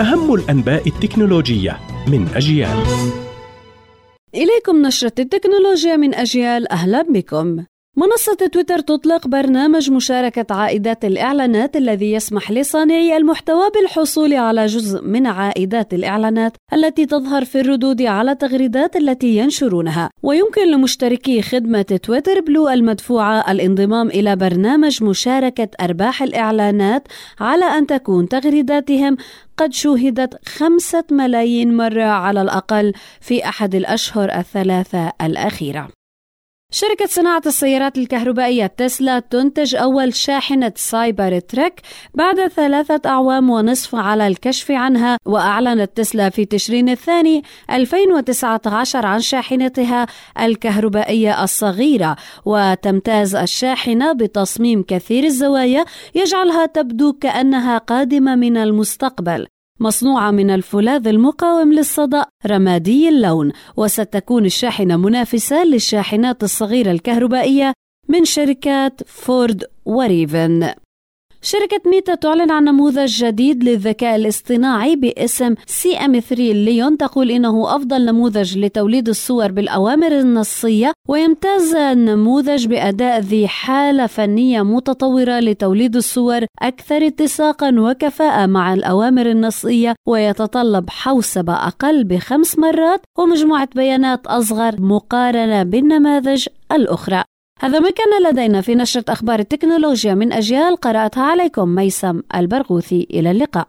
أهم الأنباء التكنولوجية من أجيال. إليكم نشرة التكنولوجيا من أجيال أهلا بكم. منصة تويتر تطلق برنامج مشاركة عائدات الإعلانات الذي يسمح لصانعي المحتوى بالحصول على جزء من عائدات الإعلانات التي تظهر في الردود على التغريدات التي ينشرونها، ويمكن لمشتركي خدمة تويتر بلو المدفوعة الانضمام إلى برنامج مشاركة أرباح الإعلانات على أن تكون تغريداتهم قد شوهدت خمسة ملايين مرة على الأقل في أحد الأشهر الثلاثة الأخيرة. شركة صناعة السيارات الكهربائية تسلا تنتج أول شاحنة سايبر تريك بعد ثلاثة أعوام ونصف على الكشف عنها وأعلنت تسلا في تشرين الثاني 2019 عن شاحنتها الكهربائية الصغيرة. وتمتاز الشاحنة بتصميم كثير الزوايا يجعلها تبدو كأنها قادمة من المستقبل. مصنوعة من الفولاذ المقاوم للصدأ رمادي اللون. وستكون الشاحنة منافسة للشاحنات الصغيرة الكهربائية من شركات فورد وريفيان. شركة ميتا تعلن عن نموذج جديد للذكاء الاصطناعي باسم CM3leon تقول إنه أفضل نموذج لتوليد الصور بالأوامر النصية ويمتاز النموذج بأداء ذي حالة فنية متطورة لتوليد الصور أكثر اتساقا وكفاءة مع الأوامر النصية ويتطلب حوسبه أقل بخمس مرات ومجموعة بيانات أصغر مقارنة بالنماذج الأخرى. هذا ما كان لدينا في نشرة أخبار التكنولوجيا من أجيال قرأتها عليكم ميسم البرغوثي. إلى اللقاء.